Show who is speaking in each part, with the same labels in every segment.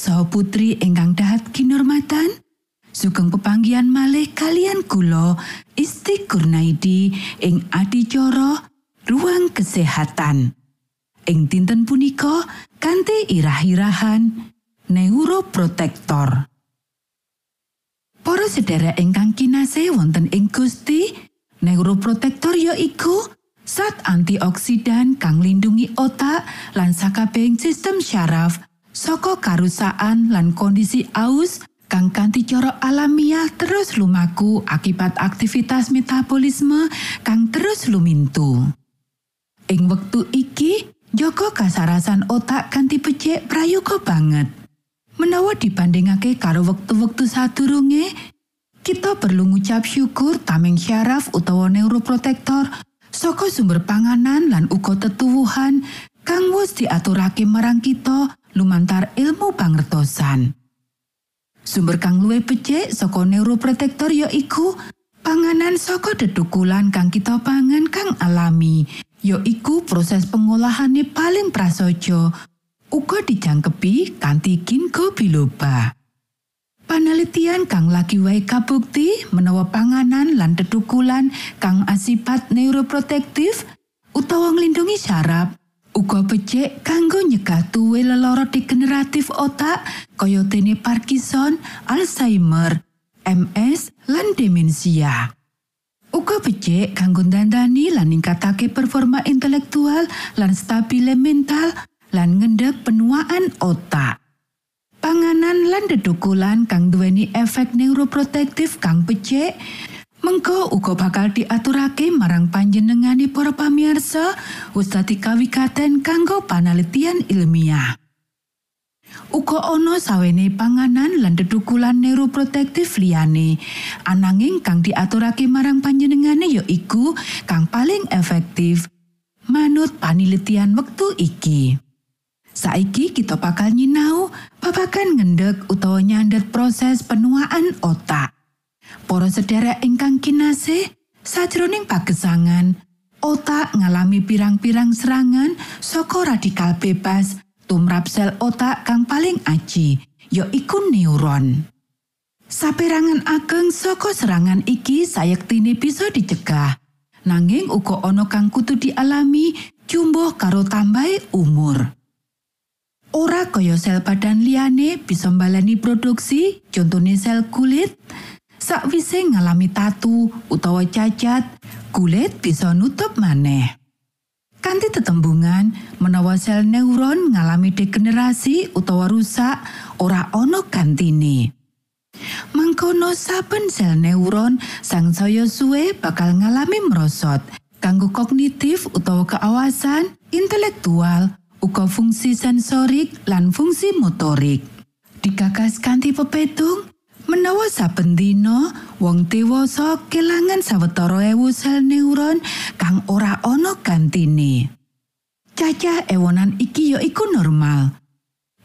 Speaker 1: Saha putri ingkang dahat kinurmatan. Sugeng pepanggian malih kalian kula Isti Kurnaidi ing adicara ruang kesehatan. Ing dinten punika kanthi irah-irahan neuroprotektor. Para sedherek ingkang kinasih wonten ing Gusti, neuroprotektor ya iku zat antioksidan kang lindungi otak lan sakabehing sistem syaraf saka karusaan lan kondisi aus kang kanthi cara alamiah terus lumaku akibat aktivitas metabolisme kang terus lumintu. Ing wektu iki, Joko kasarasan otak kanthi becik prayoga banget. Menawa dibandingake karo wektu-wektu sadurunge, kita perlu ngucap syukur tameng syaraf utawa neuroprotektor saka sumber panganan lan uga tetuwuhan kang wis diaturake marang kita lumantar ilmu pangertosan. Sumber kang luwih becik saka neuroprotektor ya iku panganan saka dedukulan kang kita pangan kang alami ya iku proses pengolahane paling prasaja uga dijangkepi kanthi ginkgo biloba. Panelitian kang lagi wae kabukti menawa panganan lan dedukulan kang asipat neuroprotektif utawa nglindungi saraf uga becik kanggo nyegah tuwe lelara degeneratif otak kaya dene Parkinson, Alzheimer, MS, lan demensia. Uga becik kanggo dandani lan ningkatake performa intelektual lan stabile mental lan ngendhep penuaan otak. Panganan lan dedukulan kang duweni efek neuroprotektif kang becik, mengko uga bakal diaturake marang panjenengane para pamirsa wis dadi kawikaten kanggo panelitian ilmiah. Uga ana sawene panganan lan dedukulan neuroprotektif liyane. Ananging kang diaturake marang panjenengane ya iku kang paling efektif manut panelitian wektu iki. Saiki kita bakal nyinau babagan ngendek utawa nyandet proses penuaan otak. Para sederek ingkang kinasih, sajroning pagesangan, otak ngalami pirang-pirang serangan saka radikal bebas tumrap sel otak kang paling aji, ya iku neuron. Saperangan ageng saka serangan iki sayektine bisa dicegah. Nanging uga ana kang kudu dialami jumbuh karo tambahi umur. Ora kaya sel badan liyane bisa mbalani produksi, contone sel kulit. Sakwise ngalami tatu utawa cacat, kulit bisa nutup maneh. Kanti tetembungan, menawa sel neuron ngalami degenerasi utawa rusak, ora ana gantine. Mangkono saben sel neuron sang saya suwe bakal ngalami merosot, kanggo kognitif utawa keawasan, intelektual, uga fungsi sensorik lan fungsi motorik. Digagas kanthi pepetung, menawa saben dina wong dewasa kelangan sawetara ewu sel neuron kang ora ana gantine. Cacah ewonan iki ya iku normal.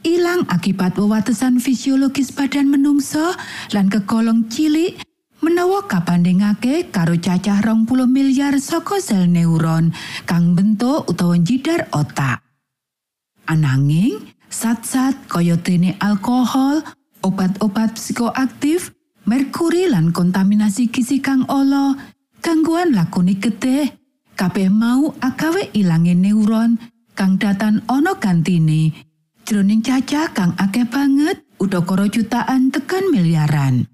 Speaker 1: Ilang akibat wewatesan fisiologis badan menungso lan kegolong cilik menawa kabandingake karo cacah rong puluh miliar saka sel neuron kang bentuk utawa jidar otak. Ananging, zat-zat kaya dene alkohol, obat-obat psikoaktif, merkuri lan kontaminasi gizi kang ala, gangguan lakoni getih, kabeh mau agawe ilange neuron kang datan ana gantine. Jroning cacah kang akeh banget, udakara jutaan tekan miliaran.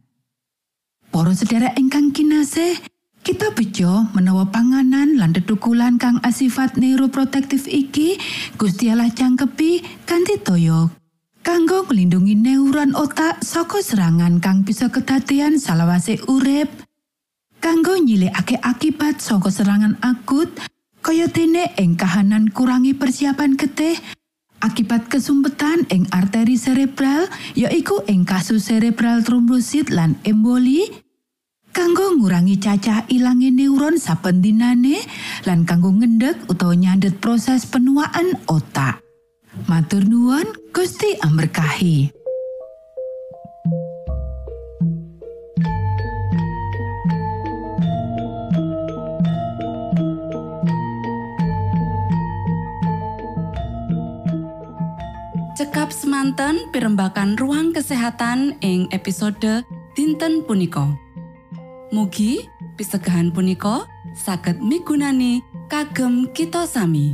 Speaker 1: Para sedherek ingkang kinasih, Kita bejo menawa panganan lan dedukulan kang asifat neuroprotektif iki Gusti Allah cangkepi kanthi toyo kanggo melindungi neuron otak saka serangan kang bisa kedadean salawase urip. Kanggo nyilekake akibat saka serangan akut kaya dene ing kahanan kurangi persiapan getih akibat kesumpetan ing arteri cerebral yaiku ing kasus cerebral trombosit lan emboli. Kanggo ngurangi cacah ilange neuron saben dinane lan kanggo ngendek utawa nyandet proses penuaan otak matur nuwun Gusti amberkahi
Speaker 2: Cekap semanten pimbakan ruang kesehatan ing episode dinten punika. Mugi pisegahan punika saged migunani kagem kita sami.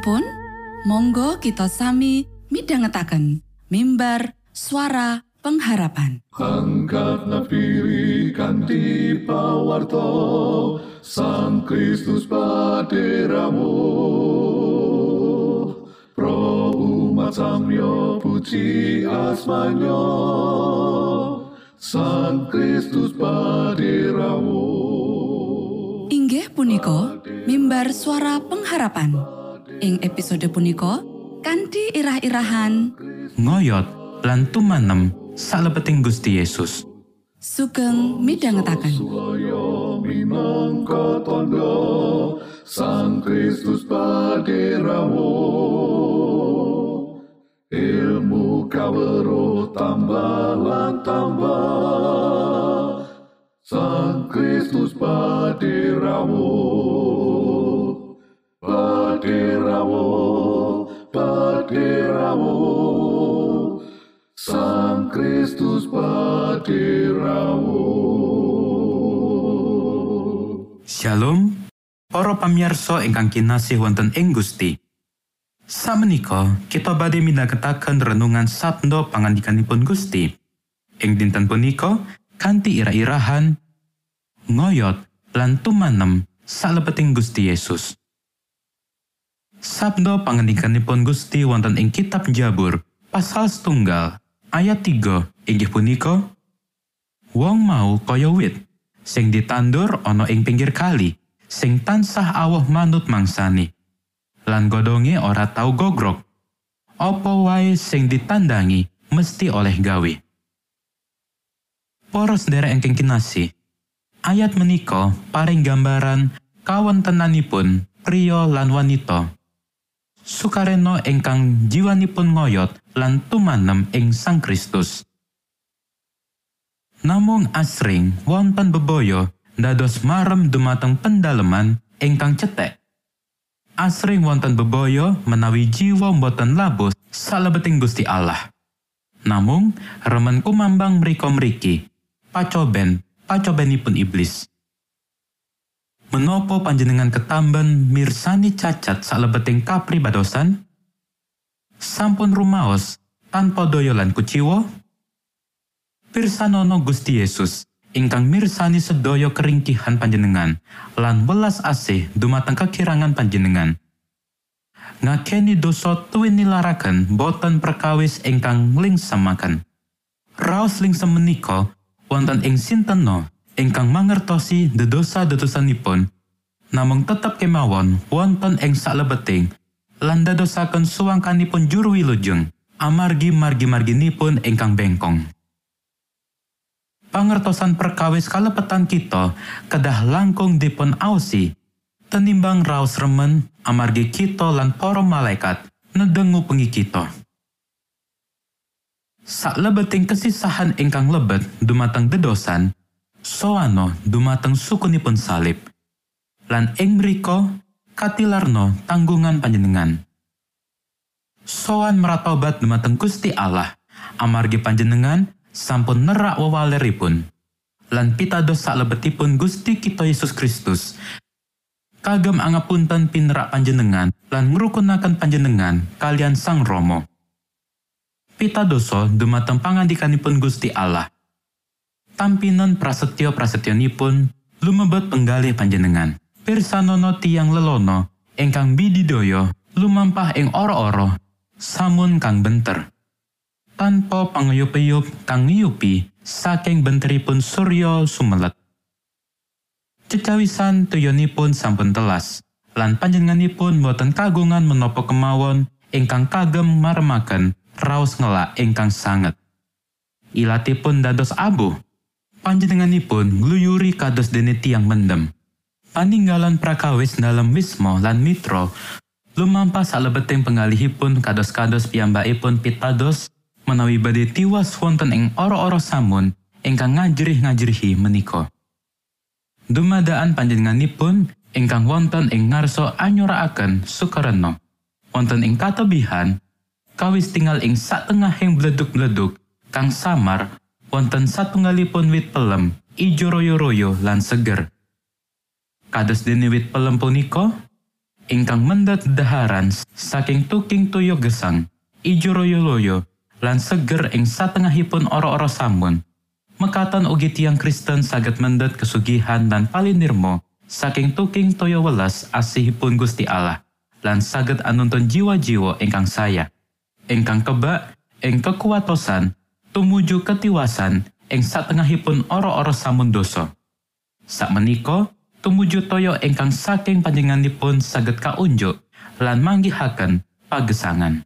Speaker 2: Salajengipun, monggo kita sami midhangetaken mimbar suara pengharapan.
Speaker 3: Angkat pawarto Sang Kristus paderamu Pro umat samyo puji asmanyo Sang Kristus paderamu
Speaker 2: Inggih punika mimbar suara pengharapan. Ing episode punika kanthi irah-irahan
Speaker 4: ngoyot lan tumanem salebeting Gusti Yesus.
Speaker 2: sugeng
Speaker 3: minangka tondo Sang Kristus paderamu Ilmu kawero tambah tambah Sang Kristus paderamu Paderamu Paderamu Sang Kristus paderamu
Speaker 4: Shalom, para pamirsa ingkang kinasih wonten ing Gusti. Samenika kita badhe midhangetaken renungan sabda pangandikanipun Gusti. Ing dinten punika kanthi ira-irahan ngoyot lan tumanem salebeting Gusti Yesus. Sabda pangandikanipun Gusti wonten ing kitab Jabur pasal setunggal ayat 3 inggih punika Wong mau kaya wit sing ditandur ana ing pinggir kali sing tansah awah manut mangsani lan godhonge ora tau gogrok apa wae sing ditandangi mesti oleh gawe? Para sederek ingkang kinasih ayat menika paring gambaran kawontenanipun pria lan wanita sukareno ingkang jiwanipun ngoyot lan tumanem ing Sang Kristus Namung asring wonten bebaya dados marem dumateng pendaleman ingkang cetek. Asring wonten bebaya menawi jiwa boten labus salebeting Gusti Allah. Namung remen kumambang mriko mriki, pacoben, pacobenipun iblis. Menopo panjenengan ketamben mirsani cacat salebeting kapribadosan? Sampun rumaos tanpa doyolan kuciwa? Pirsanono Gusti Yesus ingkang mirsani sedaya keringkihan panjenengan lan welas asih dumateng kekirangan panjenengan. Ngakeni dosa tuwin nilaraken boten perkawis ingkang lingsamaken. Raos lingsem menika wonten ing sinteno ingkang mangertosi dedosa-dedosanipun namung tetep kemawon wonten ing salebeting lan dadosaken suwangkanipun juru wilujeng amargi margi-marginipun ingkang bengkong. pangertosan perkawis kalepetan kita kedah langkung dipun ausi tenimbang raos remen amargi kita lan para malaikat nedengu pengi kita. Saklebeting kesisahan ingkang lebet dumateng dedosan, soano dumateng sukunipun salib. Lan ing mriko katilarno tanggungan panjenengan. Soan meratobat dumateng Gusti Allah, amargi panjenengan sampun nerak wewaleripun. Lan pitados salebetipun Gusti kita Yesus Kristus. Kagem angapunten pinerak panjenengan lan ngrukunaken panjenengan kalian Sang Romo pitadoso dumateng pangandikanipun Gusti Allah tampinan prasetyo prasetyonipun lumebet penggalih panjenengan pirsanono tiang lelono ingkang bididoyo lumampah ing oro-oro samun kang benter tanpa pangayup-ayup kang ngiyupi saking benteripun Surya sumelet. Cecawisan tuyonipun sampun telas, lan panjenenganipun boten kagungan menapa kemawon ingkang kagem maremaken raos ngelak ingkang sanget. Ilatipun dados abuh, panjenenganipun gluyuri kados dene tiang mendem. Paninggalan prakawis dalam wismo lan mitro lumampah salebeting penggalihipun kados-kados piyambakipun pitados menawi badhe tiwas wonten ing ora-ora samun ingkang ngajrih-ngajrihi menika. Dumadaan panjenenganipun ingkang wonten ing ngarsa anyuraaken sukareno. Wonten ing katebihan kawis tinggal ing satengahing bleduk-bleduk kang samar wonten satunggalipun wit pelem ijo royo-royo lan seger. Kados dene wit pelem punika ingkang mendhet daharan saking tuking toyo gesang, ijo loyo-loyo, lan seger ing satengahipun ora-ora sampun. Mekaten ugi tiang Kristen saged mendhet kesugihan dan palinirmo saking tuking toyo welas asihipun Gusti Allah, lan saged anuntun jiwa-jiwa ingkang saya. Ingkang kebak, ing kekuatosan, tumuju ketiwasan ing satengahipun ora-ora samun dosa. Sak menika, tumuju toyo ingkang saking panjenenganipun saged kaunjuk lan manggihaken pagesangan.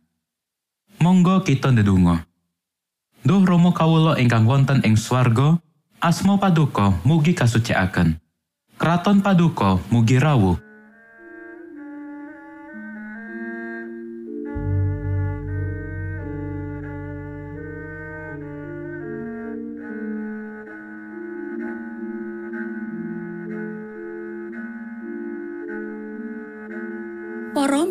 Speaker 4: Monggo kita ndedonga. Duh Rama kawula ingkang wonten ing swarga, asma paduka mugi kasucikaken. Kraton paduka mugi rawuh.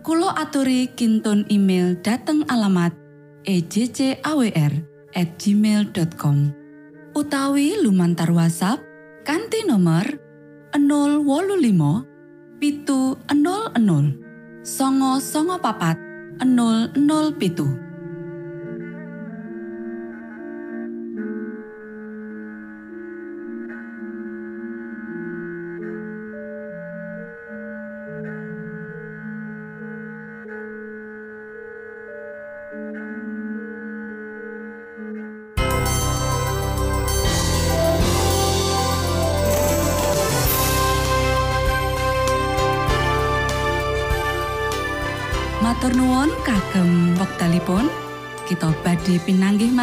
Speaker 2: Kulo aturi kintun email dateng alamat ejcawr gmail.com utawi lumantar WhatsApp kanti nomor 025 pitu 00 songo songo papat 00 pitu